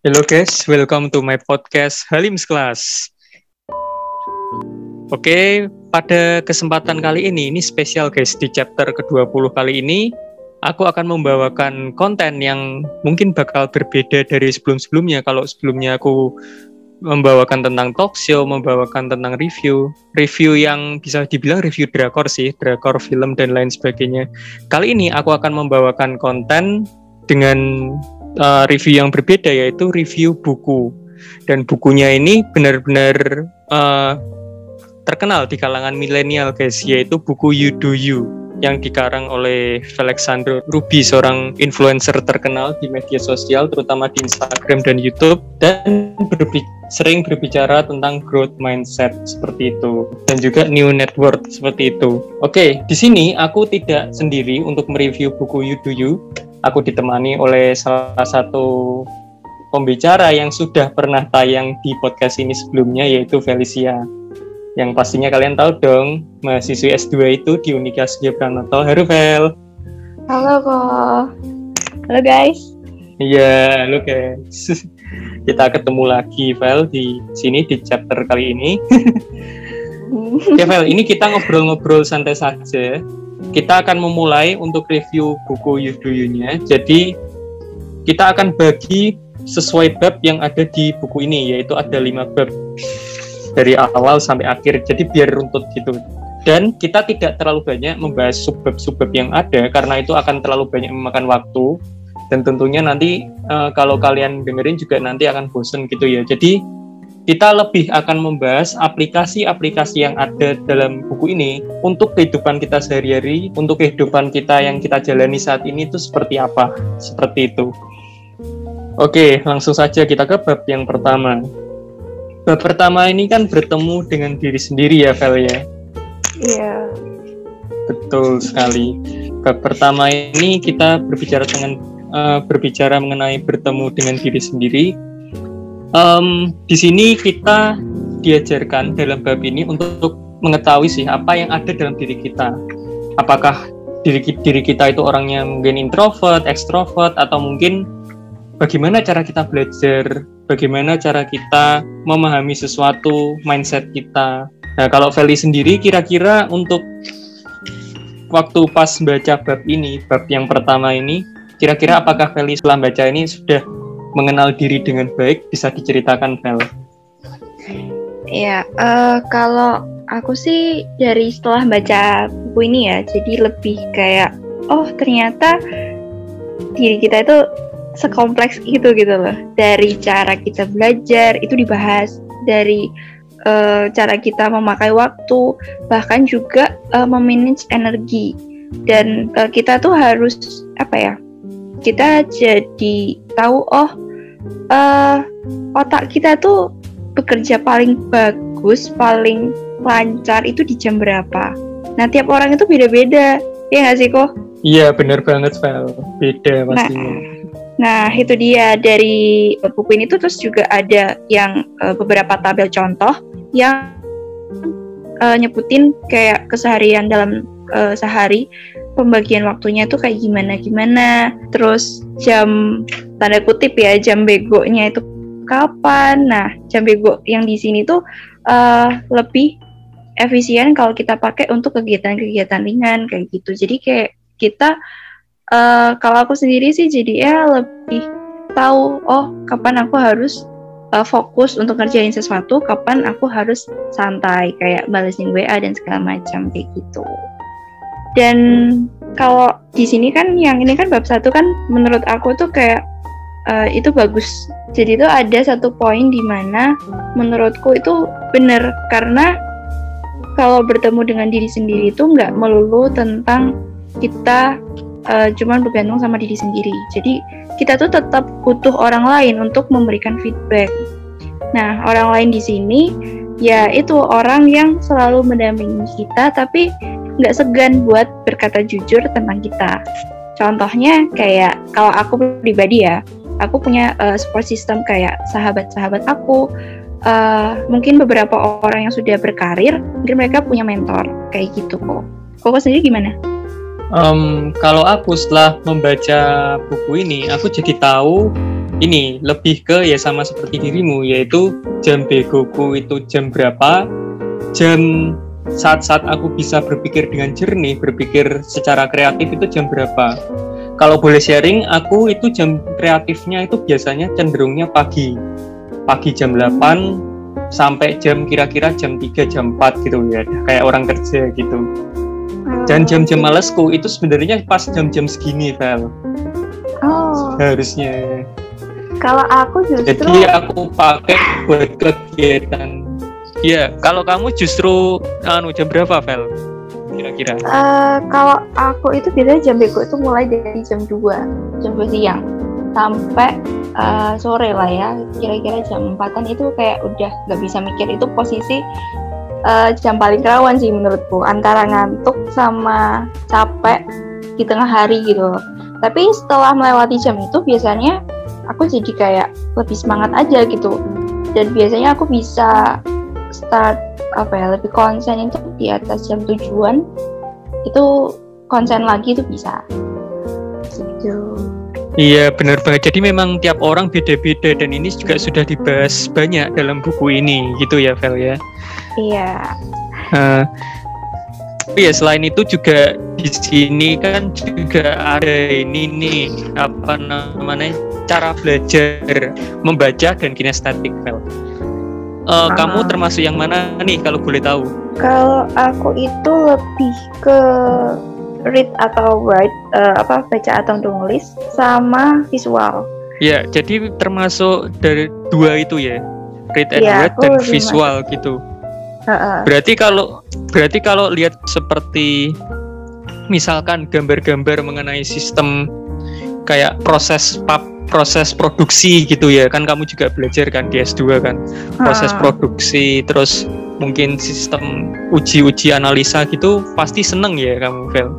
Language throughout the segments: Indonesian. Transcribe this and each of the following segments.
Hello guys, welcome to my podcast Halim's Class. Oke, pada kesempatan kali ini, ini spesial guys, di chapter ke-20 kali ini, aku akan membawakan konten yang mungkin bakal berbeda dari sebelum-sebelumnya. Kalau sebelumnya aku membawakan tentang talk show, membawakan tentang review, review yang bisa dibilang review drakor sih, drakor film dan lain sebagainya. Kali ini aku akan membawakan konten dengan uh, review yang berbeda yaitu review buku dan bukunya ini benar-benar uh, terkenal di kalangan milenial guys yaitu buku You Do You yang dikarang oleh Alexander Ruby seorang influencer terkenal di media sosial terutama di Instagram dan YouTube dan berbi sering berbicara tentang growth mindset seperti itu dan juga new network seperti itu. Oke, di sini aku tidak sendiri untuk mereview buku You Do You aku ditemani oleh salah satu pembicara yang sudah pernah tayang di podcast ini sebelumnya yaitu Felicia. Yang pastinya kalian tahu dong, mahasiswi S2 itu di Universitas Pranoto. Halo Vel. Halo kok. Halo guys. Iya, halo guys. Kita ketemu lagi Vel di sini di chapter kali ini. Oke Vel, ini kita ngobrol-ngobrol santai saja kita akan memulai untuk review buku Yuduyunya. Jadi kita akan bagi sesuai bab yang ada di buku ini, yaitu ada lima bab dari awal sampai akhir. Jadi biar runtut gitu. Dan kita tidak terlalu banyak membahas subbab-subbab yang ada karena itu akan terlalu banyak memakan waktu dan tentunya nanti uh, kalau kalian dengerin juga nanti akan bosen gitu ya. Jadi kita lebih akan membahas aplikasi-aplikasi yang ada dalam buku ini untuk kehidupan kita sehari-hari, untuk kehidupan kita yang kita jalani saat ini itu seperti apa, seperti itu. Oke, langsung saja kita ke bab yang pertama. Bab pertama ini kan bertemu dengan diri sendiri ya, Vel ya? Iya. Betul sekali. Bab pertama ini kita berbicara dengan uh, berbicara mengenai bertemu dengan diri sendiri um, di sini kita diajarkan dalam bab ini untuk mengetahui sih apa yang ada dalam diri kita. Apakah diri diri kita itu orangnya mungkin introvert, extrovert atau mungkin bagaimana cara kita belajar, bagaimana cara kita memahami sesuatu, mindset kita. Nah, kalau Feli sendiri kira-kira untuk waktu pas baca bab ini, bab yang pertama ini, kira-kira apakah Feli setelah baca ini sudah mengenal diri dengan baik bisa diceritakan Vel? Ya, uh, kalau aku sih dari setelah baca buku ini ya, jadi lebih kayak oh ternyata diri kita itu sekompleks itu gitu loh. Dari cara kita belajar itu dibahas, dari uh, cara kita memakai waktu, bahkan juga uh, memanage energi. Dan uh, kita tuh harus apa ya? Kita jadi tahu oh uh, otak kita tuh bekerja paling bagus, paling lancar itu di jam berapa. Nah tiap orang itu beda-beda, ya nggak sih kok? Iya benar banget Vel, beda pastinya. Nah, nah itu dia dari buku ini tuh terus juga ada yang uh, beberapa tabel contoh yang uh, nyebutin kayak keseharian dalam uh, sehari pembagian waktunya tuh kayak gimana gimana? Terus jam tanda kutip ya jam begonya itu kapan? Nah jam bego yang di sini tuh uh, lebih efisien kalau kita pakai untuk kegiatan-kegiatan ringan kayak gitu. Jadi kayak kita uh, kalau aku sendiri sih jadi ya lebih tahu oh kapan aku harus uh, fokus untuk ngerjain sesuatu kapan aku harus santai kayak balesin WA dan segala macam kayak gitu dan kalau di sini kan yang ini kan bab satu kan menurut aku tuh kayak uh, itu bagus. Jadi itu ada satu poin di mana menurutku itu benar karena kalau bertemu dengan diri sendiri itu nggak melulu tentang kita uh, cuman bergantung sama diri sendiri. Jadi kita tuh tetap butuh orang lain untuk memberikan feedback. Nah orang lain di sini ya itu orang yang selalu mendampingi kita tapi nggak segan buat berkata jujur tentang kita. Contohnya kayak kalau aku pribadi ya, aku punya uh, support system kayak sahabat-sahabat aku. Uh, mungkin beberapa orang yang sudah berkarir, mungkin mereka punya mentor kayak gitu kok. Koko sendiri gimana? Um, kalau aku setelah membaca buku ini, aku jadi tahu ini lebih ke ya sama seperti dirimu yaitu jam begoku itu jam berapa jam saat-saat aku bisa berpikir dengan jernih berpikir secara kreatif itu jam berapa? Kalau boleh sharing aku itu jam kreatifnya itu biasanya cenderungnya pagi. Pagi jam 8 sampai jam kira-kira jam 3 jam 4 gitu ya. Kayak orang kerja gitu. Dan jam-jam malesku itu sebenarnya pas jam-jam segini Vel. Oh, harusnya. Kalau aku justru jadi aku pakai buat kegiatan Iya, kalau kamu justru anu jam berapa, Vel? Kira-kira. eh, kalau aku itu biasanya jam bego itu mulai dari jam 2, jam 2 siang sampai eh, sore lah ya. Kira-kira jam 4-an itu kayak udah nggak bisa mikir itu posisi eh, jam paling rawan sih menurutku antara ngantuk sama capek di tengah hari gitu. Tapi setelah melewati jam itu biasanya aku jadi kayak lebih semangat aja gitu. Dan biasanya aku bisa start apa ya lebih konsen itu di atas jam tujuan itu konsen lagi itu bisa gitu Iya, benar banget. Jadi memang tiap orang beda-beda dan ini juga sudah dibahas banyak dalam buku ini, gitu ya, Vel ya. iya tapi ya selain itu juga di sini kan juga ada ini nih apa namanya cara belajar membaca dan kinestetik, Vel. Eh, Kamu termasuk yang mana nih kalau boleh tahu? kalau aku itu lebih ke read atau write eh, apa baca atau tulis sama visual Ya, jadi termasuk dari dua itu ya, read and Iya, write dan visual gitu. Heeh. Berarti kalau berarti kalau lihat seperti misalkan gambar-gambar mengenai sistem kayak proses pap, proses produksi gitu ya. Kan kamu juga belajar kan di S2 kan. Proses Heeh. produksi terus mungkin sistem uji-uji analisa gitu pasti seneng ya kamu Vel.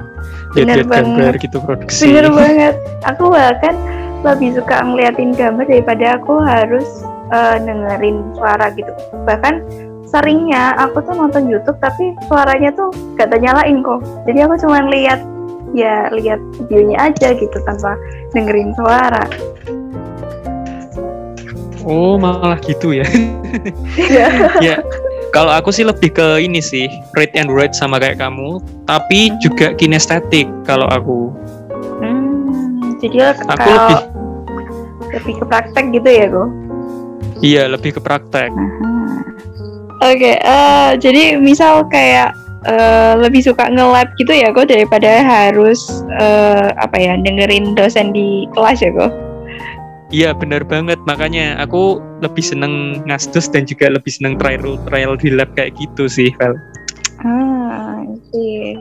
Banget. gambar gitu produksi. Bener banget. Aku bahkan lebih suka ngeliatin gambar daripada aku harus eh, dengerin suara gitu. Bahkan seringnya aku tuh nonton YouTube tapi suaranya tuh gak ternyalain kok. Jadi aku cuma lihat ya lihat videonya aja gitu tanpa dengerin suara. Oh malah gitu ya? Iya. ya kalau aku sih lebih ke ini sih read and write sama kayak kamu tapi juga kinestetik kalau aku. Hmm, jadi aku kalau lebih lebih ke praktek gitu ya kok iya lebih ke praktek. Oke, eh, jadi misal kayak eh, lebih suka nge-lab gitu ya kok daripada harus eh, apa ya dengerin dosen di kelas ya kok. iya benar banget makanya aku lebih seneng ngasdos dan juga lebih seneng trial trial di lab kayak gitu sih Vel Ah, sih.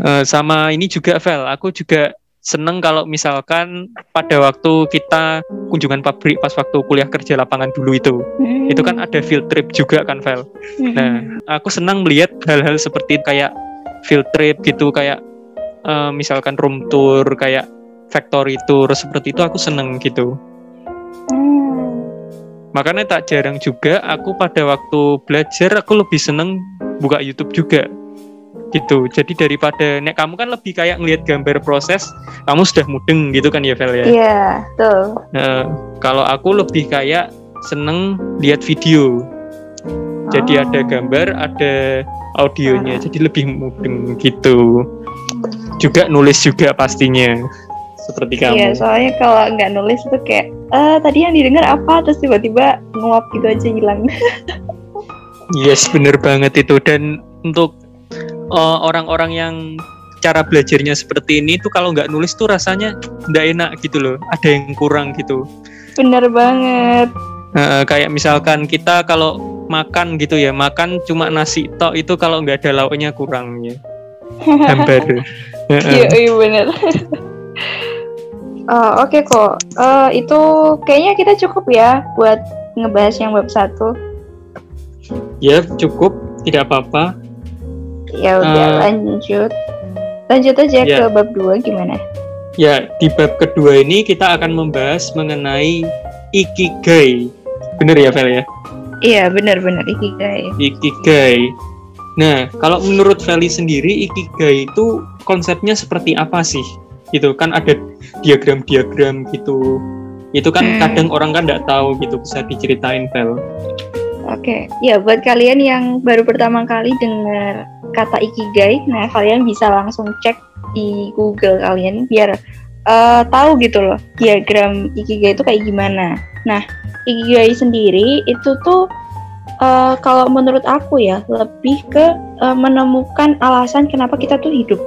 Eh, sama ini juga Vel aku juga seneng kalau misalkan pada waktu kita kunjungan pabrik pas waktu kuliah kerja lapangan dulu itu. Itu kan ada field trip juga kan Vel? Nah, aku senang melihat hal-hal seperti kayak field trip gitu, kayak eh, misalkan room tour, kayak factory tour seperti itu aku seneng gitu. Hmm. Makanya tak jarang juga aku pada waktu belajar aku lebih seneng buka YouTube juga gitu. Jadi daripada nek kamu kan lebih kayak ngelihat gambar proses, kamu sudah mudeng gitu kan ya Vel ya. Iya, tuh. Nah, kalau aku lebih kayak seneng lihat video. Jadi Oh. ada gambar, ada audionya, jadi lebih mudeng gitu. Juga nulis juga pastinya, seperti kamu. Iya, soalnya kalau nggak nulis itu kayak, eh tadi yang didengar apa, terus tiba-tiba nguap gitu aja hilang. Yes, bener banget itu. Dan untuk uh, orang-orang yang cara belajarnya seperti ini tuh kalau nggak nulis tuh rasanya nggak enak gitu loh. Ada yang kurang gitu. Bener banget. Uh, kayak misalkan kita kalau makan gitu ya, makan cuma nasi tok itu kalau nggak ada lauknya kurang ya. Hambar. Uh-uh. Iya, iya bener. Oh, Oke kok, Eh, itu kayaknya kita cukup ya buat ngebahas yang bab satu. Ya cukup, tidak apa-apa. Ya udah Eh, lanjut. Lanjut aja ya. ke bab 2 gimana? Ya, di bab kedua ini kita akan membahas mengenai ikigai. Bener ya, Vel ya? Iya benar-benar ikigai. Ikigai. Nah, kalau menurut Feli sendiri, ikigai itu konsepnya seperti apa sih? Gitu kan ada diagram-diagram gitu. Itu kan hmm. kadang orang kan nggak tahu gitu bisa diceritain Vel. Oke, okay. ya buat kalian yang baru pertama kali dengar kata ikigai, nah kalian bisa langsung cek di Google kalian biar uh, tahu gitu loh diagram ikigai itu kayak gimana. Nah, ikigai sendiri itu tuh uh, kalau menurut aku ya lebih ke uh, menemukan alasan kenapa kita tuh hidup.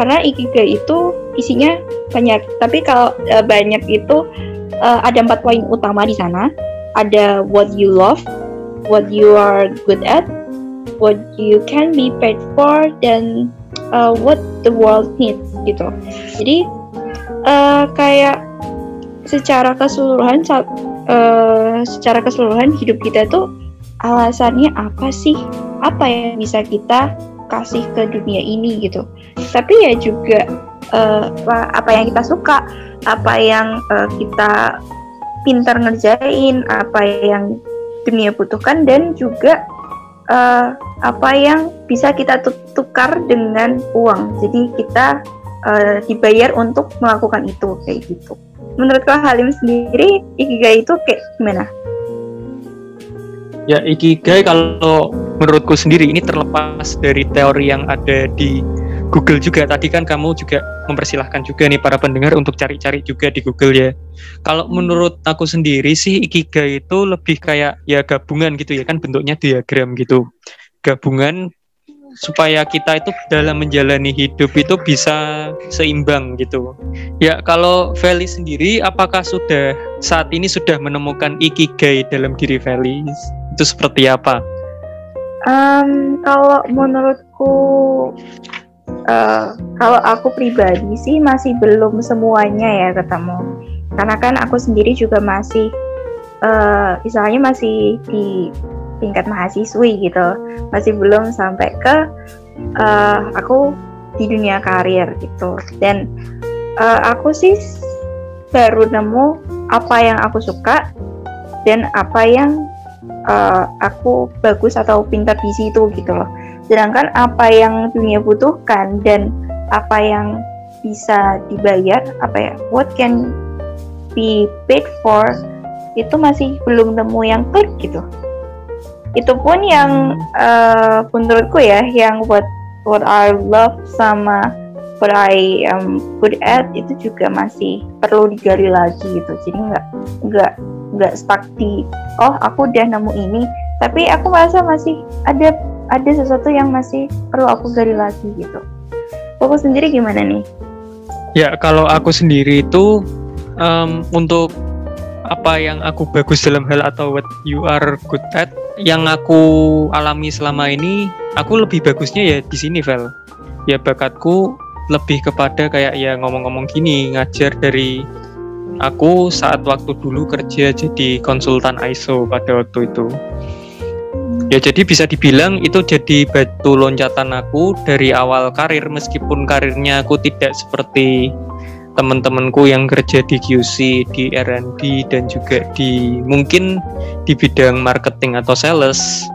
Karena ikigai itu isinya banyak, tapi kalau uh, banyak itu uh, ada empat poin utama di sana. Ada what you love, what you are good at, what you can be paid for, dan uh, what the world needs gitu. Jadi uh, kayak secara keseluruhan uh, secara keseluruhan hidup kita tuh alasannya apa sih? Apa yang bisa kita kasih ke dunia ini gitu? Tapi ya juga uh, apa yang kita suka, apa yang uh, kita pintar ngerjain, apa yang dunia butuhkan dan juga uh, apa yang bisa kita tukar dengan uang. Jadi kita uh, dibayar untuk melakukan itu kayak gitu. Menurut Kak Halim sendiri, ikigai itu kayak gimana? Ya, ikigai kalau menurutku sendiri ini terlepas dari teori yang ada di Google juga tadi kan kamu juga mempersilahkan juga nih para pendengar untuk cari-cari juga di Google ya. Kalau menurut aku sendiri sih ikigai itu lebih kayak ya gabungan gitu ya kan bentuknya diagram gitu. Gabungan supaya kita itu dalam menjalani hidup itu bisa seimbang gitu. Ya kalau Feli sendiri apakah sudah saat ini sudah menemukan ikigai dalam diri Feli? Itu seperti apa? Um, kalau menurutku uh, kalau aku pribadi sih masih belum semuanya ya ketemu. Karena kan aku sendiri juga masih uh, eh, misalnya masih di tingkat mahasiswi gitu. Masih belum sampai ke uh, aku di dunia karir gitu. Dan uh, aku sih baru nemu apa yang aku suka dan apa yang uh, aku bagus atau pintar di situ gitu loh sedangkan apa yang dunia butuhkan dan apa yang bisa dibayar apa ya what can be paid for itu masih belum nemu yang klik gitu. Itu pun yang uh, menurutku ya yang what what I love sama what I am good at itu juga masih perlu digali lagi gitu. Jadi nggak nggak nggak stuck di oh aku udah nemu ini tapi aku merasa masih ada ada sesuatu yang masih perlu aku gali lagi gitu. Aku sendiri gimana nih? Ya kalau aku sendiri itu um, untuk apa yang aku bagus dalam hal atau what you are good at yang aku alami selama ini aku lebih bagusnya ya di sini Vel ya bakatku lebih kepada kayak ya ngomong-ngomong gini ngajar dari aku saat waktu dulu kerja jadi konsultan ISO pada waktu itu Ya jadi bisa dibilang itu jadi batu loncatan aku dari awal karir meskipun karirnya aku tidak seperti teman-temanku yang kerja di QC, di R&D dan juga di mungkin di bidang marketing atau sales.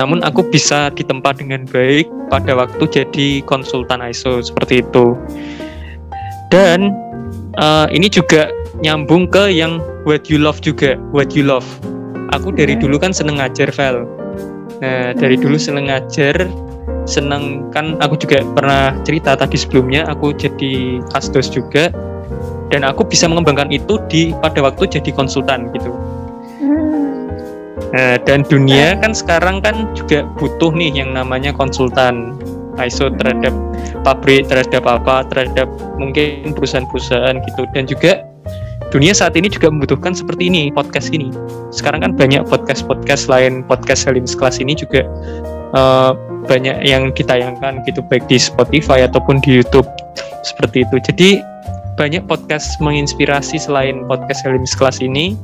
Namun aku bisa ditempa dengan baik pada waktu jadi konsultan ISO seperti itu. Dan uh, ini juga nyambung ke yang what you love juga, what you love. Aku dari dulu kan seneng ngajar, Vel Nah, dari dulu seneng ngajar, seneng kan aku juga pernah cerita tadi sebelumnya aku jadi kasdos juga. Dan aku bisa mengembangkan itu di pada waktu jadi konsultan gitu. Nah, dan dunia kan sekarang kan juga butuh nih yang namanya konsultan. ISO terhadap pabrik, terhadap apa, terhadap mungkin perusahaan-perusahaan gitu. Dan juga dunia saat ini juga membutuhkan seperti ini podcast ini. Sekarang kan banyak podcast-podcast lain podcast Selim's Class ini juga uh, banyak yang ditayangkan gitu baik di Spotify ataupun di YouTube seperti itu. Jadi banyak podcast menginspirasi selain podcast Selim's Class ini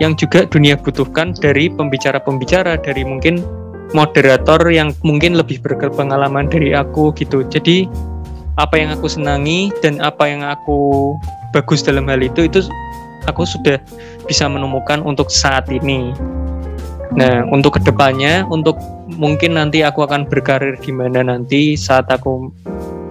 yang juga dunia butuhkan dari pembicara-pembicara dari mungkin moderator yang mungkin lebih berpengalaman dari aku gitu. Jadi apa yang aku senangi dan apa yang aku bagus dalam hal itu itu aku sudah bisa menemukan untuk saat ini. Nah, untuk ke depannya, untuk mungkin nanti aku akan berkarir di mana nanti saat aku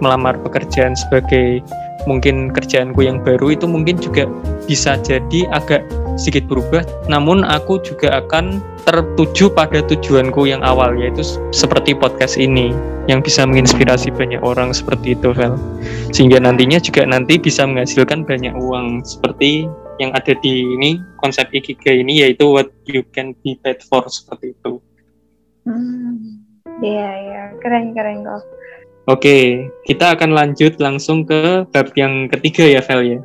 melamar pekerjaan sebagai mungkin kerjaanku yang baru itu mungkin juga bisa jadi agak sedikit berubah namun aku juga akan tertuju pada tujuanku yang awal yaitu seperti podcast ini yang bisa menginspirasi banyak orang seperti itu Vel. Sehingga nantinya juga nanti bisa menghasilkan banyak uang seperti yang ada di ini konsep ikigai ini yaitu what you can be paid for seperti itu. Hmm, iya ya keren keren kok Oke, kita akan lanjut langsung ke bab yang ketiga ya, Vel ya.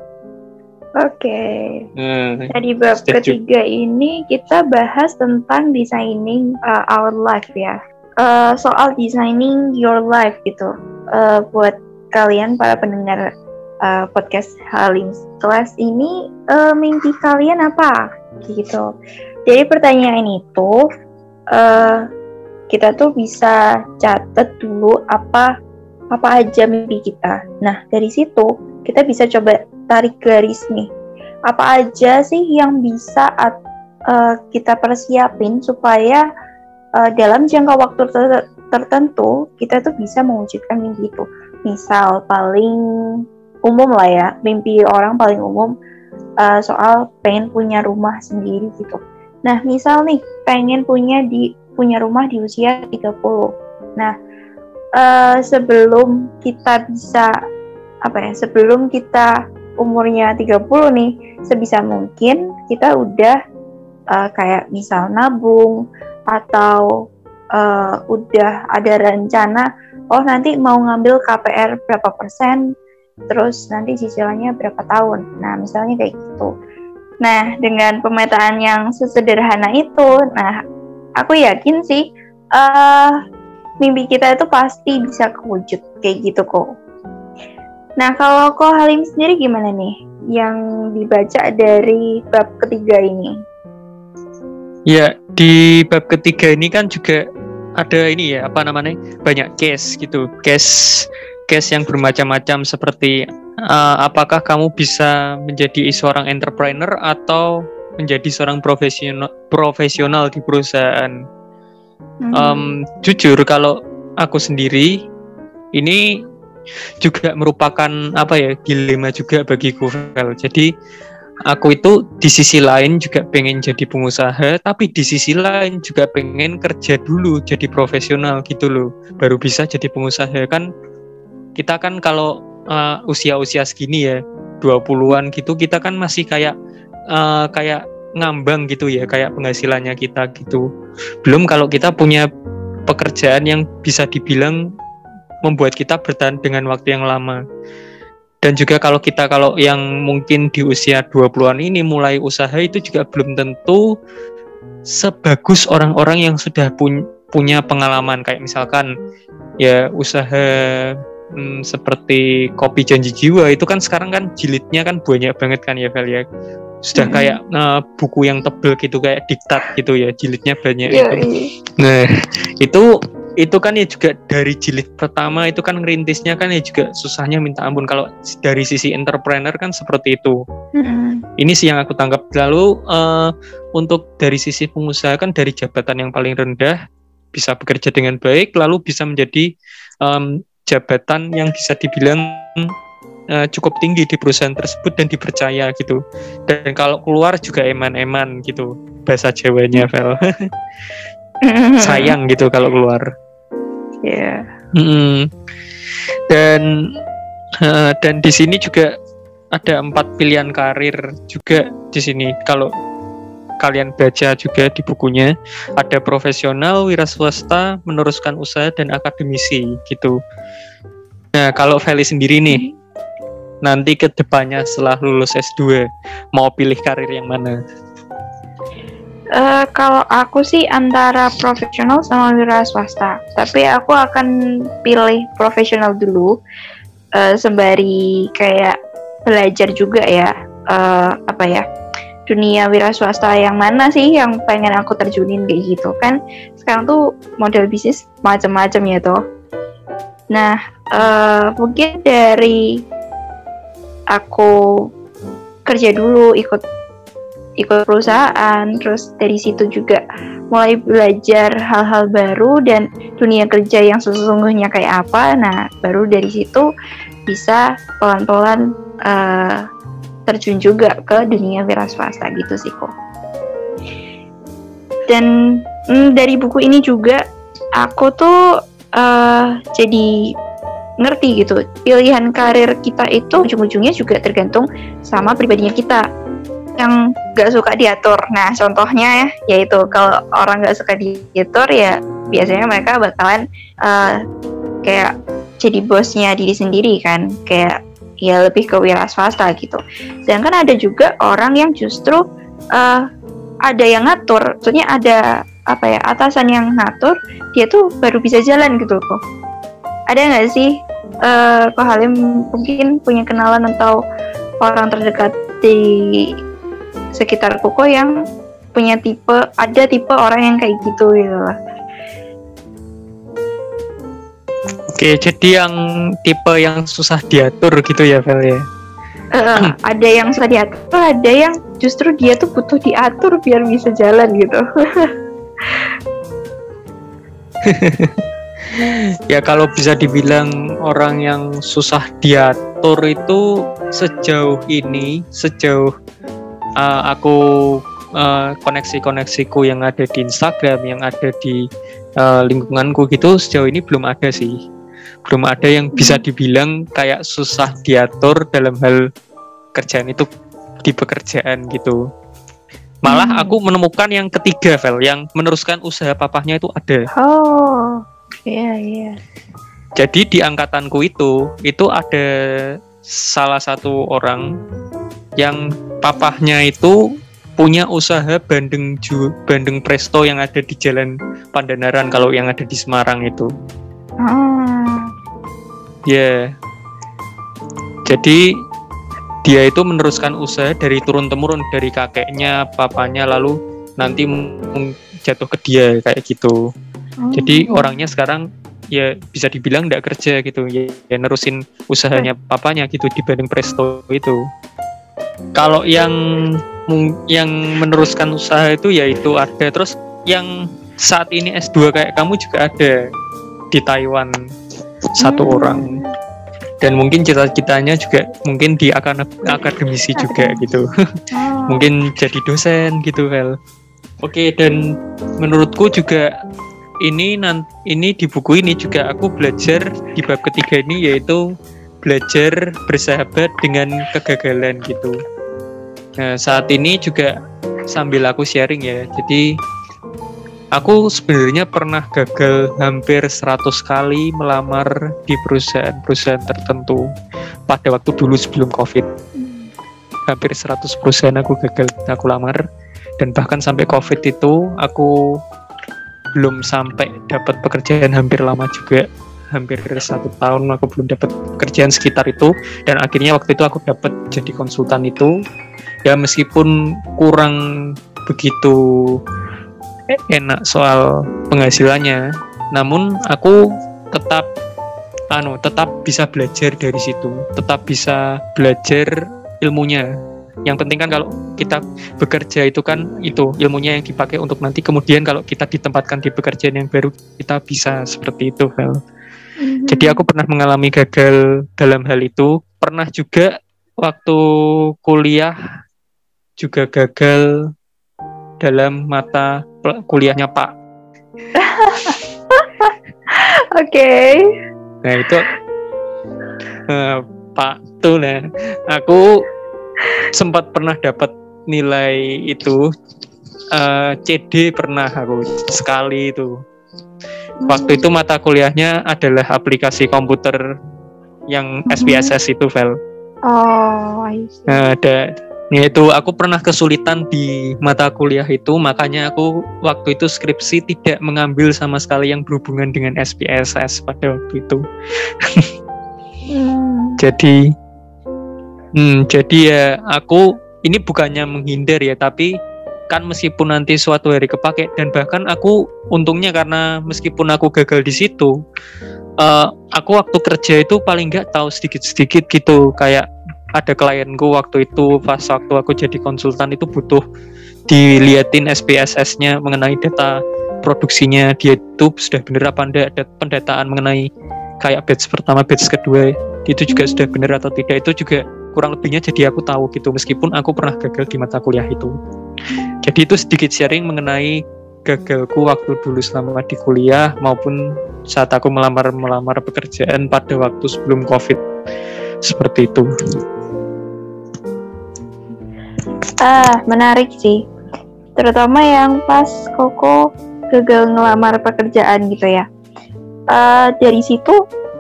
Oke. Okay. Nah, Tadi bab ketiga ini kita bahas tentang designing uh, our life ya. Uh, soal designing your life gitu. Uh, buat kalian para pendengar uh, podcast Halim kelas ini uh, mimpi kalian apa? Gitu. Jadi pertanyaan itu uh, kita tuh bisa catat dulu apa apa aja mimpi kita. Nah, dari situ kita bisa coba tarik garis nih. Apa aja sih yang bisa uh, kita persiapin supaya uh, dalam jangka waktu ter tertentu kita tuh bisa mewujudkan mimpi itu. Misal paling umum lah ya, mimpi orang paling umum uh, soal pengen punya rumah sendiri gitu. Nah, misal nih pengen punya di punya rumah di usia 30. Nah, uh, sebelum kita bisa apa ya sebelum kita umurnya 30 nih sebisa mungkin kita udah uh, kayak misal nabung atau uh, udah ada rencana oh nanti mau ngambil KPR berapa persen terus nanti cicilannya berapa tahun. Nah misalnya kayak gitu. Nah dengan pemetaan yang sesederhana itu nah aku yakin sih uh, mimpi kita itu pasti bisa kewujud. Kayak gitu kok. Nah kalau kok Halim sendiri gimana nih yang dibaca dari bab ketiga ini? Ya di bab ketiga ini kan juga ada ini ya apa namanya banyak case gitu case case yang bermacam-macam seperti uh, apakah kamu bisa menjadi seorang entrepreneur atau menjadi seorang profesional profesional di perusahaan Hmm. Um, jujur kalau aku sendiri ini juga merupakan apa ya dilema juga bagi Vel. Jadi aku itu di sisi lain juga pengen jadi pengusaha, tapi di sisi lain juga pengen kerja dulu jadi profesional gitu loh, baru bisa jadi pengusaha kan. Kita kan kalau uh, usia-usia segini ya, 20-an gitu kita kan masih kayak uh, kayak ngambang gitu ya kayak penghasilannya kita gitu belum kalau kita punya pekerjaan yang bisa dibilang membuat kita bertahan dengan waktu yang lama dan juga kalau kita kalau yang mungkin di usia 20-an ini mulai usaha itu juga belum tentu sebagus orang-orang yang sudah pun, punya pengalaman kayak misalkan ya usaha hmm, seperti kopi janji jiwa itu kan sekarang kan jilidnya kan banyak banget kan ya Vel ya sudah mm -hmm. kayak uh, buku yang tebel gitu kayak diktat gitu ya jilidnya banyak yeah, itu yeah. nah itu itu kan ya juga dari jilid pertama itu kan ngerintisnya kan ya juga susahnya minta ampun kalau dari sisi entrepreneur kan seperti itu mm-hmm. ini sih yang aku tangkap lalu uh, untuk dari sisi pengusaha kan dari jabatan yang paling rendah bisa bekerja dengan baik lalu bisa menjadi um, jabatan yang bisa dibilang uh, cukup tinggi di perusahaan tersebut dan dipercaya gitu. Dan kalau keluar juga eman-eman gitu bahasa Jawanya Vel. Sayang gitu kalau keluar. Iya. Yeah. Hmm. Dan uh, dan di sini juga ada empat pilihan karir juga di sini. Kalau kalian baca juga di bukunya ada profesional, wira swasta, meneruskan usaha dan akademisi gitu. Nah, kalau Feli sendiri nih, nanti ke depannya setelah lulus S2 mau pilih karir yang mana? Uh, kalau aku sih antara profesional sama wira swasta, tapi aku akan pilih profesional dulu uh, sembari kayak belajar juga ya uh, apa ya dunia wira swasta yang mana sih yang pengen aku terjunin kayak gitu kan sekarang tuh model bisnis macam-macam ya toh. Nah uh, mungkin dari aku kerja dulu ikut ikut perusahaan terus dari situ juga mulai belajar hal-hal baru dan dunia kerja yang sesungguhnya kayak apa nah baru dari situ bisa pelan-pelan uh, terjun juga ke dunia wira swasta gitu sih kok. Dan mm, dari buku ini juga aku tuh uh, jadi ngerti gitu pilihan karir kita itu ujung-ujungnya juga tergantung sama pribadinya kita yang gak suka diatur. Nah contohnya ya yaitu kalau orang gak suka diatur ya biasanya mereka bakalan uh, kayak jadi bosnya diri sendiri kan. Kayak ya lebih ke wira swasta gitu. Sedangkan ada juga orang yang justru uh, ada yang ngatur. Maksudnya ada apa ya atasan yang ngatur dia tuh baru bisa jalan gitu kok ada nggak sih uh, Ko Halim mungkin punya kenalan atau orang terdekat di sekitar Koko yang punya tipe ada tipe orang yang kayak gitu gitu lah. Oke, jadi yang tipe yang susah diatur gitu ya, Vel ya? Uh, ada yang susah diatur, ada yang justru dia tuh butuh diatur biar bisa jalan gitu. ya kalau bisa dibilang orang yang susah diatur itu sejauh ini sejauh uh, aku uh, koneksi-koneksiku yang ada di Instagram yang ada di uh, lingkunganku gitu sejauh ini belum ada sih belum ada yang bisa hmm. dibilang kayak susah diatur dalam hal kerjaan itu di pekerjaan gitu malah hmm. aku menemukan yang ketiga Vel yang meneruskan usaha papahnya itu ada oh Iya, iya. Jadi di angkatanku itu, itu ada salah satu orang yang papahnya itu punya usaha bandeng ju, bandeng presto yang ada di Jalan Pandanaran kalau yang ada di Semarang itu. Oh. Ya. Yeah. Jadi dia itu meneruskan usaha dari turun temurun dari kakeknya, papanya lalu nanti jatuh ke dia kayak gitu. Jadi oh. orangnya sekarang ya bisa dibilang tidak kerja gitu ya, ya nerusin usahanya papanya gitu dibanding Presto itu. Kalau yang yang meneruskan usaha itu ya itu ada. Terus yang saat ini S2 kayak kamu juga ada di Taiwan satu hmm. orang. Dan mungkin cita-citanya juga mungkin di akan akademisi juga gitu. Oh. mungkin jadi dosen gitu Vel oke dan menurutku juga ini nanti ini di buku ini juga aku belajar di bab ketiga ini yaitu belajar bersahabat dengan kegagalan gitu. Nah, saat ini juga sambil aku sharing ya. Jadi aku sebenarnya pernah gagal hampir 100 kali melamar di perusahaan-perusahaan tertentu pada waktu dulu sebelum Covid. Hampir 100 perusahaan aku gagal aku lamar dan bahkan sampai Covid itu aku belum sampai dapat pekerjaan hampir lama juga hampir satu tahun aku belum dapat pekerjaan sekitar itu. Dan akhirnya waktu itu aku dapat jadi konsultan itu. Ya meskipun kurang begitu enak soal penghasilannya namun aku tetap anu tetap bisa belajar dari situ. Tetap bisa belajar ilmunya. Yang penting kan kalau kita bekerja itu kan itu ilmunya yang dipakai untuk nanti. Kemudian kalau kita ditempatkan di pekerjaan yang baru kita bisa seperti itu Vel. Mm-hmm. Jadi aku pernah mengalami gagal dalam hal itu, pernah juga waktu kuliah juga gagal dalam mata kuliahnya Pak. Oke. okay. Nah itu uh, Pak tuh nah aku sempat pernah dapat nilai itu uh, eh, CD pernah aku sekali itu. Waktu itu mata kuliahnya adalah aplikasi komputer yang SPSS hmm. itu, Vel. Oh, Nah, ada Ya itu aku pernah kesulitan di mata kuliah itu makanya aku waktu itu skripsi tidak mengambil sama sekali yang berhubungan dengan SPSS pada waktu itu. hmm. Jadi Hmm, jadi ya aku ini bukannya menghindar ya, tapi kan meskipun nanti suatu hari kepake. Dan bahkan aku untungnya karena meskipun aku gagal di situ, uh, aku waktu kerja itu paling nggak tahu sedikit-sedikit gitu. Kayak ada klienku waktu itu pas waktu aku jadi konsultan itu butuh diliatin SPSS-nya mengenai data produksinya. Dia itu sudah bener apa enggak ada pendataan mengenai kayak batch pertama batch kedua. Itu juga sudah benar atau tidak? Itu juga kurang lebihnya jadi aku tahu gitu meskipun aku pernah gagal di mata kuliah itu. Jadi itu sedikit sharing mengenai gagalku waktu dulu selama di kuliah maupun saat aku melamar melamar pekerjaan pada waktu sebelum covid. Seperti itu. Ah menarik sih. Terutama yang pas Koko gagal ngelamar pekerjaan gitu ya. Uh, dari situ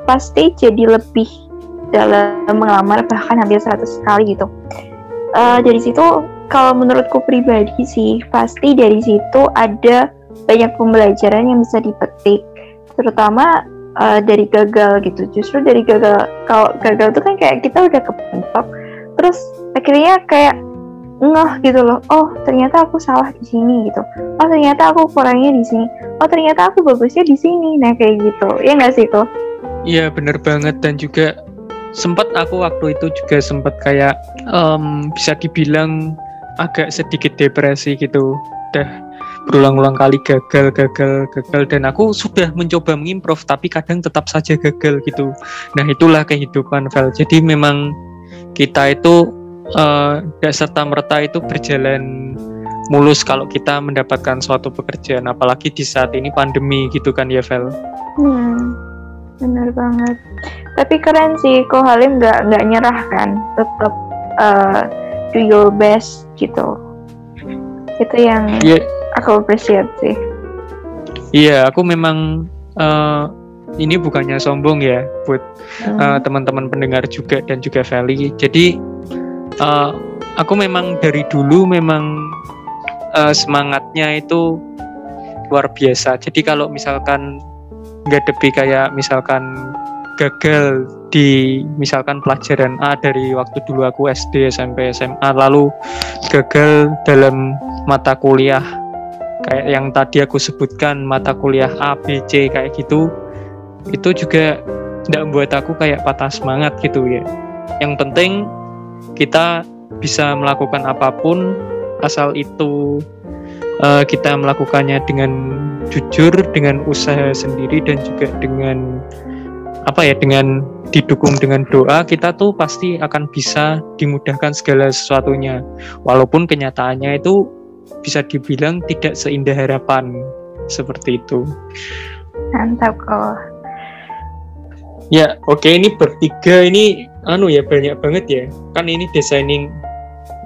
pasti jadi lebih dalam mengelamar bahkan hampir 100 kali gitu. Uh, dari situ kalau menurutku pribadi sih pasti dari situ ada banyak pembelajaran yang bisa dipetik. Terutama uh, dari gagal gitu. Justru dari gagal kalau gagal itu kan kayak kita udah kepentok terus akhirnya kayak ngeh gitu loh. Oh ternyata aku salah di sini gitu. Oh ternyata aku kurangnya di sini. Oh ternyata aku bagusnya di sini. Nah kayak gitu. Ya nggak sih tuh iya bener banget. Dan juga sempat aku waktu itu juga sempat kayak um, bisa dibilang agak sedikit depresi gitu. Udah berulang-ulang kali gagal gagal gagal. Dan aku sudah mencoba mengimprove tapi kadang tetap saja gagal gitu. Nah itulah kehidupan Vel jadi memang kita itu uh, serta merta itu berjalan mulus kalau kita mendapatkan suatu pekerjaan. Apalagi di saat ini pandemi gitu kan ya Vel hmm, benar banget tapi keren sih kok Halim nggak nggak nyerah kan tetap uh, do your best gitu itu yang yeah. aku appreciate sih iya yeah, aku memang uh, ini bukannya sombong ya buat hmm. uh, teman-teman pendengar juga dan juga Feli jadi uh, aku memang dari dulu memang uh, semangatnya itu luar biasa. Jadi kalau misalkan nggak depi kayak misalkan gagal di misalkan pelajaran A dari waktu dulu aku SD SMP SMA lalu gagal dalam mata kuliah. Kayak yang tadi aku sebutkan mata kuliah A B C kayak gitu itu juga tidak membuat aku kayak patah semangat gitu ya. Yang penting kita bisa melakukan apa pun asal itu uh, kita melakukannya dengan jujur dengan usaha sendiri dan juga dengan apa ya dengan didukung dengan doa kita tuh pasti akan bisa dimudahkan segala sesuatunya. Walaupun kenyataannya itu bisa dibilang tidak seindah harapan seperti itu. Mantap kok ya oke okay, ini bertiga ini anu ya banyak banget ya. Kan ini designing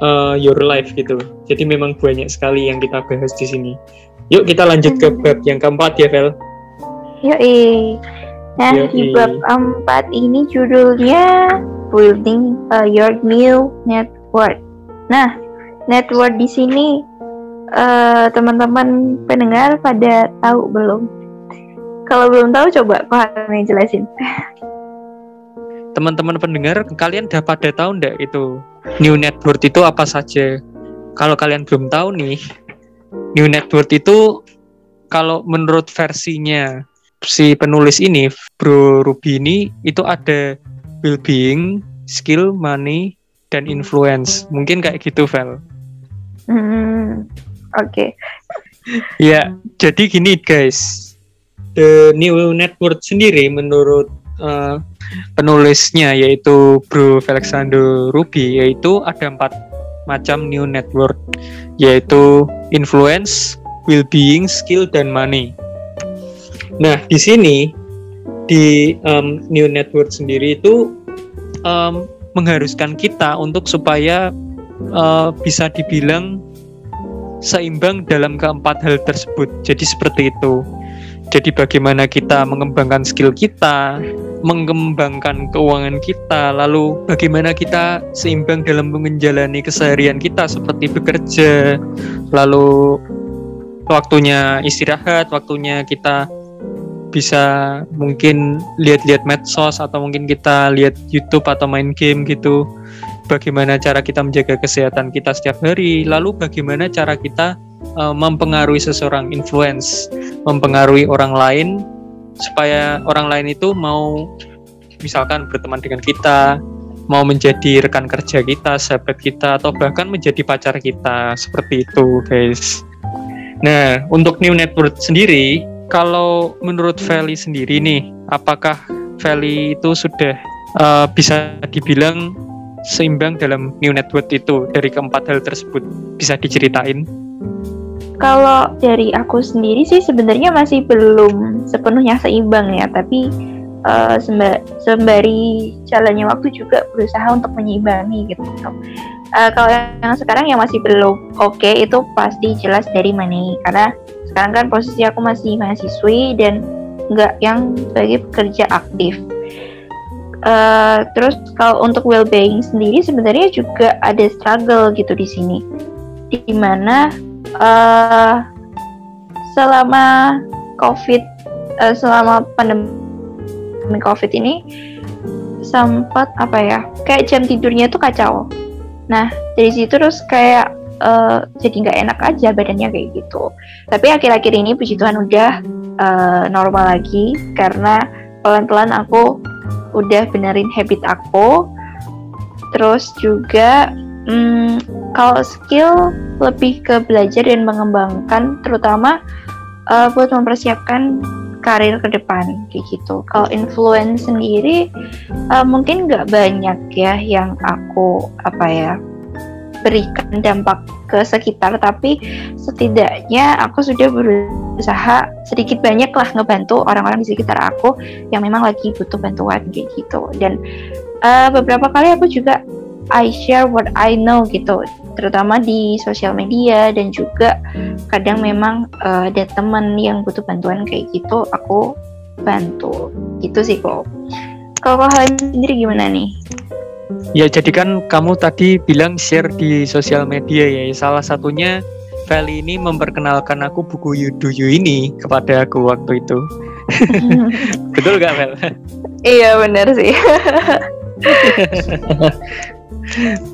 uh, your life gitu. Jadi memang banyak sekali yang kita bahas di sini. Yuk kita lanjut ke bab yang keempat ya Vel. Yuk nah Yoi. di bab keempat ini judulnya building uh, your new network. Nah network di sini uh, teman-teman pendengar pada tahu belum? Kalau belum tahu coba Pak jelasin teman-teman pendengar kalian udah pada tahu ndak itu new network itu apa saja kalau kalian belum tahu nih new network itu kalau menurut versinya si penulis ini Bro Ruby ini itu ada well-being, skill, money, dan influence. Mungkin kayak gitu, Vel. Hmm, Oke. Okay. ya, jadi gini guys. The New Network sendiri menurut uh, penulisnya yaitu Bro Alexander Ruby yaitu ada empat macam new network yaitu influence, well-being, skill dan money. Nah di sini di um, new network sendiri itu um, mengharuskan kita untuk supaya uh, bisa dibilang seimbang dalam keempat hal tersebut. Jadi seperti itu. Jadi bagaimana kita mengembangkan skill kita, mengembangkan keuangan kita, lalu bagaimana kita seimbang dalam menjalani keseharian kita seperti bekerja, lalu waktunya istirahat, waktunya kita bisa mungkin lihat-lihat medsos atau mungkin kita lihat YouTube atau main game gitu. Bagaimana cara kita menjaga kesehatan kita setiap hari, lalu bagaimana cara kita uh, mempengaruhi seseorang influence, mempengaruhi orang lain supaya orang lain itu mau misalkan berteman dengan kita, mau menjadi rekan kerja kita, sahabat kita atau bahkan menjadi pacar kita seperti itu, guys. Nah, untuk new network sendiri, kalau menurut Feli sendiri nih, apakah Feli itu sudah uh, bisa dibilang seimbang dalam new network itu dari keempat hal tersebut bisa diceritain? Kalau dari aku sendiri sih sebenarnya masih belum sepenuhnya seimbang ya, tapi uh, sembari jalannya waktu juga berusaha untuk menyeimbangi gitu. Uh, kalau yang sekarang yang masih belum oke okay, itu pasti jelas dari money karena sekarang kan posisi aku masih mahasiswi dan nggak yang sebagai pekerja aktif. Uh, terus kalau untuk well-being sendiri sebenarnya juga ada struggle gitu di sini, di mana uh, selama COVID, uh, selama pandemi COVID ini sempat apa ya, kayak jam tidurnya tuh kacau. Nah dari situ terus kayak uh, jadi nggak enak aja badannya kayak gitu. Tapi akhir-akhir ini puji Tuhan udah uh, normal lagi karena pelan-pelan aku udah benerin habit aku terus juga hmm, kalau skill lebih ke belajar dan mengembangkan terutama uh, buat mempersiapkan karir ke depan kayak gitu. Kalau influence sendiri uh, mungkin nggak banyak ya yang aku apa ya berikan dampak ke sekitar tapi setidaknya aku sudah berusaha sedikit banyak lah ngebantu orang-orang di sekitar aku yang memang lagi butuh bantuan kayak gitu dan uh, beberapa kali aku juga I share what I know gitu terutama di sosial media dan juga kadang memang uh, ada teman yang butuh bantuan kayak gitu aku bantu gitu sih kok kalau kalian sendiri gimana nih Ya, jadi kan kamu tadi bilang share di sosial media ya. Salah satunya Feli ini memperkenalkan aku buku Yuduyu ini kepada aku waktu itu. Betul gak, Fel? Iya, benar sih.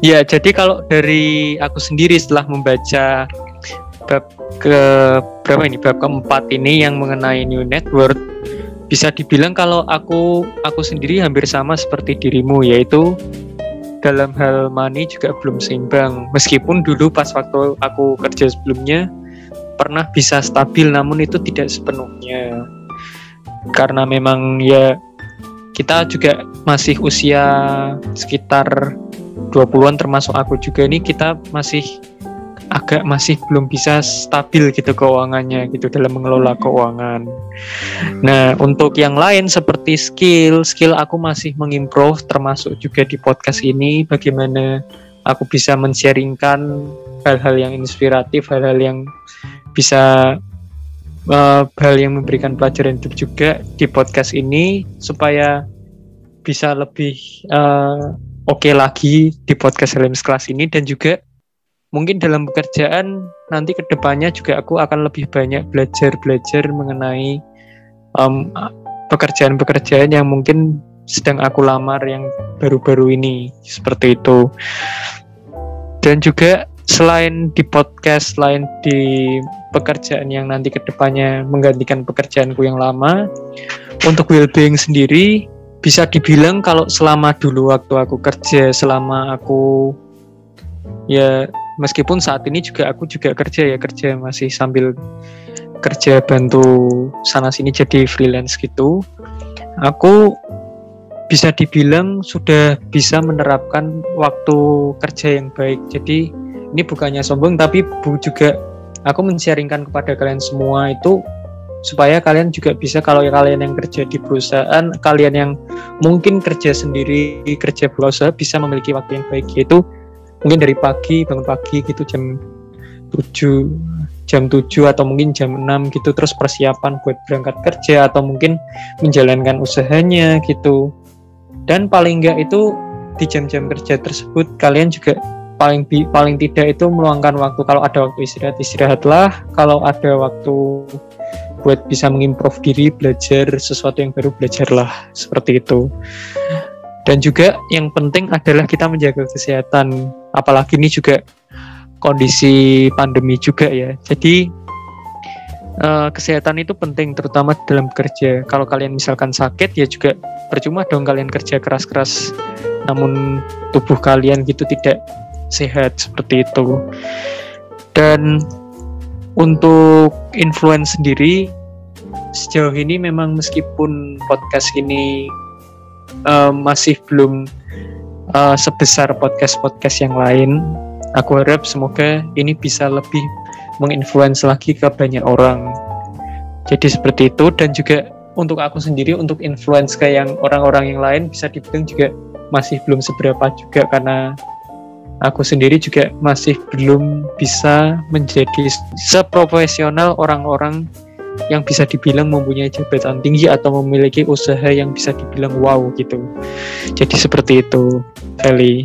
ya, jadi kalau dari aku sendiri setelah membaca bab ke berapa ini bab keempat ini yang mengenai new network bisa dibilang kalau aku aku sendiri hampir sama seperti dirimu yaitu dalam hal money juga belum seimbang. Meskipun dulu pas waktu aku kerja sebelumnya pernah bisa stabil namun itu tidak sepenuhnya. Karena memang ya kita juga masih usia sekitar 20-an termasuk aku juga ini kita masih agak masih belum bisa stabil gitu keuangannya gitu dalam mengelola hmm. keuangan. Nah, untuk yang lain seperti skill, skill aku masih mengimprove termasuk juga di podcast ini bagaimana aku bisa men-sharingkan hal-hal yang inspiratif, hal-hal yang bisa uh, hal yang memberikan pelajaran hidup juga di podcast ini supaya bisa lebih uh, oke okay lagi di podcast Helms Class ini dan juga mungkin dalam pekerjaan nanti ke depannya juga aku akan lebih banyak belajar belajar mengenai um, pekerjaan-pekerjaan yang mungkin sedang aku lamar yang baru-baru ini seperti itu. Dan juga selain di podcast selain di pekerjaan yang nanti ke depannya menggantikan pekerjaanku yang lama untuk well-being sendiri bisa dibilang kalau selama dulu waktu aku kerja selama aku ya meskipun saat ini juga aku juga kerja ya kerja masih sambil kerja bantu sana sini jadi freelance gitu. Aku bisa dibilang sudah bisa menerapkan waktu kerja yang baik. Jadi ini bukannya sombong tapi bu juga aku mensharingkan kepada kalian semua itu supaya kalian juga bisa kalau kalian yang kerja di perusahaan kalian yang mungkin kerja sendiri kerja berusaha bisa memiliki waktu yang baik yaitu mungkin dari pagi bangun pagi gitu jam 7 jam 7 atau mungkin jam 6 gitu terus persiapan buat berangkat kerja atau mungkin menjalankan usahanya gitu. Dan paling enggak itu di jam-jam kerja tersebut kalian juga paling paling tidak itu meluangkan waktu. Kalau ada waktu istirahat istirahatlah. Kalau ada waktu buat bisa mengimprove diri belajar sesuatu yang baru belajarlah seperti itu. Dan juga yang penting adalah kita menjaga kesehatan apalagi ini juga kondisi pandemi juga ya. Jadi uh, kesehatan itu penting terutama dalam kerja kalau kalian misalkan sakit ya juga percuma dong kalian kerja keras-keras. Namun tubuh kalian gitu tidak sehat seperti itu. Dan untuk influence sendiri sejauh ini memang meskipun podcast ini uh, masih belum uh, sebesar podcast-podcast yang lain. Aku harap semoga ini bisa lebih menginfluence lagi ke banyak orang. Jadi seperti itu dan juga untuk aku sendiri untuk influence ke yang orang-orang yang lain bisa dibilang juga masih belum seberapa juga karena aku sendiri juga masih belum bisa menjadi seprofesional orang-orang yang bisa dibilang mempunyai jabatan tinggi atau memiliki usaha yang bisa dibilang wow gitu. Jadi seperti itu, Feli.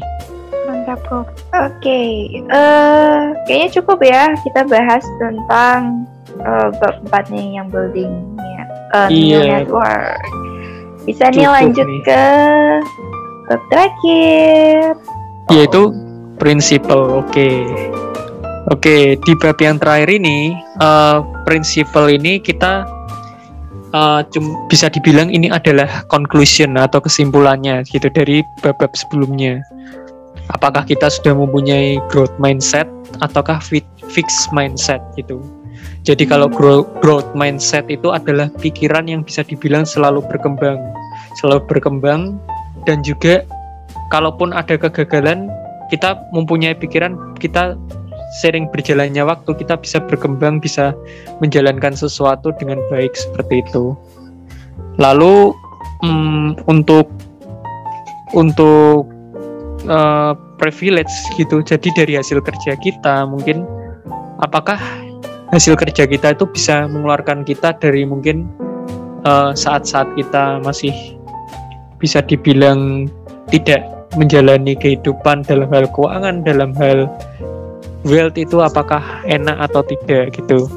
Mantap kok. Oke, okay. uh, eh, kayaknya cukup ya kita bahas tentang uh, bab empatnya yang buildingnya uh, iya. network. Bisa nih lanjut nih. ke bab terakhir. Yaitu prinsipal. Oke. Okay. Oke, di bab yang terakhir ini, uh, prinsipal ini kita uh, cum, bisa dibilang ini adalah conclusion atau kesimpulannya gitu dari bab-bab sebelumnya. Apakah kita sudah mempunyai growth mindset ataukah fixed mindset gitu. Jadi kalau grow, growth mindset itu adalah pikiran yang bisa dibilang selalu berkembang, selalu berkembang dan juga kalaupun ada kegagalan kita mempunyai pikiran kita sering berjalannya waktu kita bisa berkembang bisa menjalankan sesuatu dengan baik seperti itu. Lalu um, untuk untuk uh, privilege gitu jadi dari hasil kerja kita mungkin apakah hasil kerja kita itu bisa mengeluarkan kita dari mungkin eh, saat-saat uh, kita masih bisa dibilang tidak menjalani kehidupan dalam hal keuangan dalam hal wealth itu apakah enak atau tidak gitu.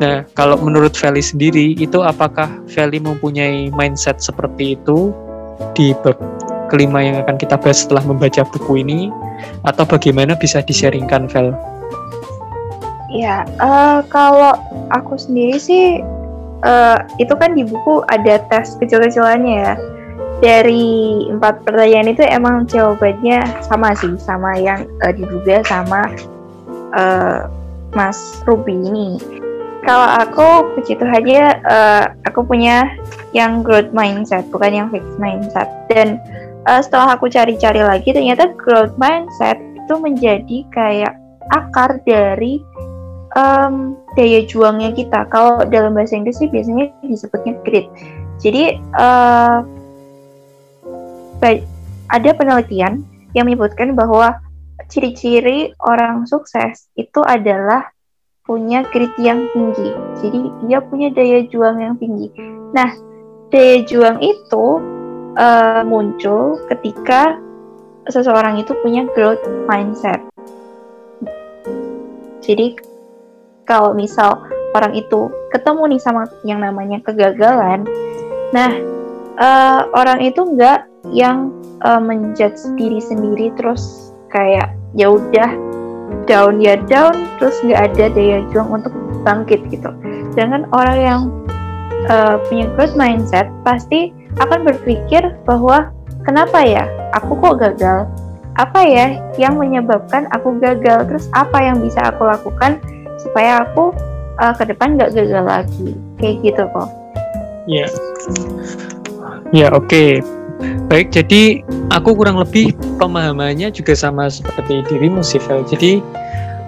Nah, kalau menurut Feli sendiri itu apakah Feli mempunyai mindset seperti itu di bab kelima yang akan kita bahas setelah membaca buku ini atau bagaimana bisa disaringkan Vel? Ya, uh, kalau aku sendiri sih uh, itu kan di buku ada tes kecil-kecilannya ya. Dari empat pertanyaan itu emang jawabannya sama sih, sama yang uh, diduga sama uh, Mas Ruby ini. Kalau aku puji Tuhan aja uh, aku punya yang growth mindset bukan yang fixed mindset dan uh, setelah aku cari-cari lagi ternyata growth mindset itu menjadi kayak akar dari um, daya juangnya kita. Kalau dalam bahasa Inggris sih biasanya disebutnya grit. Jadi uh, ada penelitian yang menyebutkan bahwa ciri-ciri orang sukses itu adalah punya grit yang tinggi. Jadi dia punya daya juang yang tinggi. Nah, daya juang itu uh, muncul ketika seseorang itu punya growth mindset. Jadi kalau misal orang itu ketemu nih sama yang namanya kegagalan, nah uh, orang itu enggak yang uh, menjudge diri sendiri terus kayak ya udah down ya down terus nggak ada daya juang untuk bangkit gitu. Jangan orang yang uh, punya growth mindset pasti akan berpikir bahwa kenapa ya? Aku kok gagal? Apa ya yang menyebabkan aku gagal? Terus apa yang bisa aku lakukan supaya aku uh, ke depan nggak gagal lagi? Kayak gitu kok. Ya yeah. ya yeah, oke. okay. Baik, jadi aku kurang lebih pemahamannya juga sama seperti dirimu sih, Vel. Jadi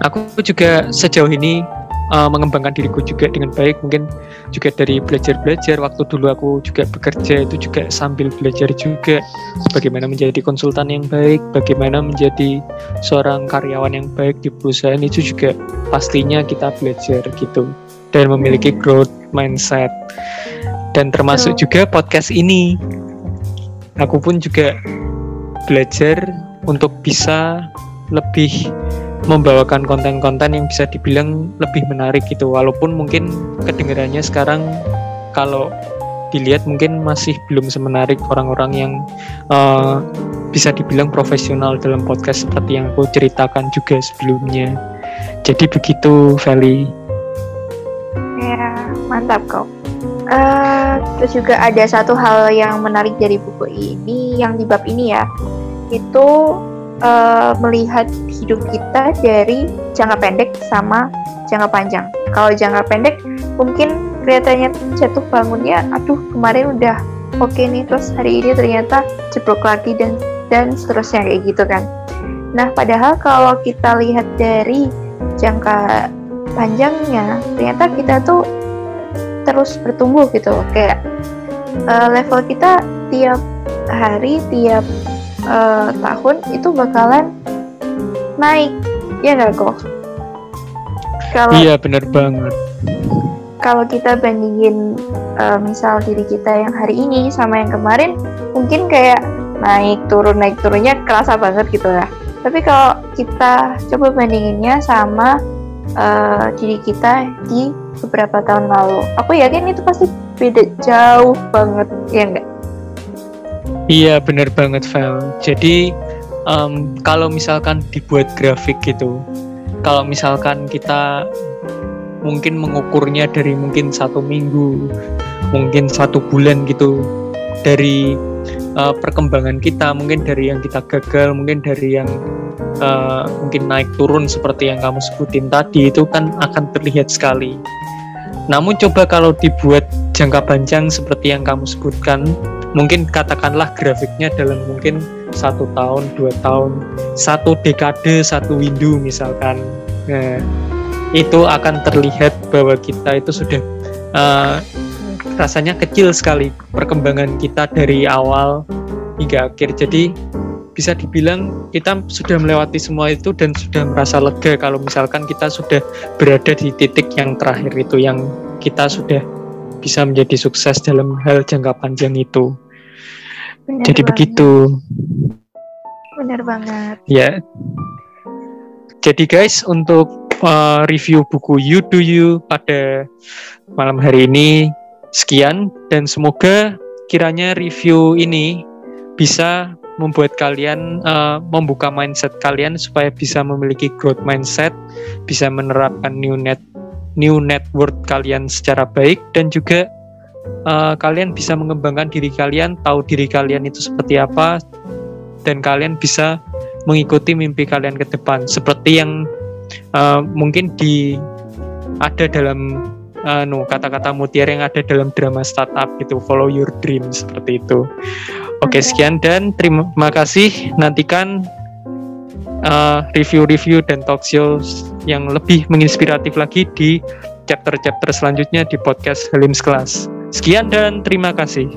aku juga sejauh ini uh, mengembangkan diriku juga dengan baik. Mungkin juga dari belajar-belajar. Waktu dulu aku juga bekerja itu juga sambil belajar juga bagaimana menjadi konsultan yang baik, bagaimana menjadi seorang karyawan yang baik di perusahaan itu juga pastinya kita belajar gitu dan memiliki growth mindset. Dan termasuk juga podcast ini aku pun juga belajar untuk bisa lebih membawakan konten-konten yang bisa dibilang lebih menarik gitu. Walaupun mungkin kedengarannya sekarang kalau dilihat mungkin masih belum semenarik orang-orang yang uh, bisa dibilang profesional dalam podcast seperti yang aku ceritakan juga sebelumnya. Jadi begitu Feli. Ya mantap kok Uh, terus juga ada satu hal yang menarik dari buku ini, yang di bab ini ya, itu uh, melihat hidup kita dari jangka pendek sama jangka panjang. Kalau jangka pendek mungkin kelihatannya jatuh bangunnya, aduh kemarin udah oke okay nih terus hari ini ternyata jeblok lagi dan dan seterusnya kayak gitu kan nah padahal kalau kita lihat dari jangka panjangnya ternyata kita tuh terus bertumbuh gitu kayak uh, level kita tiap hari tiap uh, tahun itu bakalan naik. Ya nggak kok kalau iya benar banget. kalau kita bandingin uh, misal diri kita yang hari ini sama yang kemarin mungkin kayak naik turun naik turunnya kerasa banget gitu ya. Tapi kalau kita coba bandinginnya sama uh, diri kita di beberapa tahun lalu. Aku yakin itu pasti beda jauh banget ya enggak iya benar banget Vel. Jadi um, kalau misalkan dibuat grafik gitu kalau misalkan kita mungkin mengukurnya dari mungkin satu minggu mungkin satu bulan gitu dari uh, perkembangan kita mungkin dari yang kita gagal mungkin dari yang uh, mungkin naik turun seperti yang kamu sebutin tadi itu kan akan terlihat sekali. Namun coba kalau dibuat jangka panjang seperti yang kamu sebutkan mungkin katakanlah grafiknya dalam mungkin satu tahun dua tahun satu dekade satu window misalkan. Nah, itu akan terlihat bahwa kita itu sudah uh, rasanya kecil sekali perkembangan kita dari awal hingga akhir. Jadi bisa dibilang kita sudah melewati semua itu dan sudah merasa lega kalau misalkan kita sudah berada di titik yang terakhir itu yang kita sudah bisa menjadi sukses dalam hal jangka panjang itu. Benar Jadi banget. begitu. Benar banget. Ya. Jadi guys, untuk uh, review buku You Do You pada malam hari ini sekian dan semoga kiranya review ini bisa membuat kalian uh, membuka mindset kalian supaya bisa memiliki growth mindset, bisa menerapkan new net new network kalian secara baik dan juga uh, kalian bisa mengembangkan diri kalian, tahu diri kalian itu seperti apa dan kalian bisa mengikuti mimpi kalian ke depan. Seperti yang uh, mungkin di ada dalam uh, no kata-kata mutiara yang ada dalam drama startup gitu follow your dream seperti itu Oke, sekian dan terima kasih. Nantikan uh, review-review uh, dan talk show yang lebih menginspiratif lagi di chapter-chapter selanjutnya di podcast Helims Class. Sekian dan terima kasih.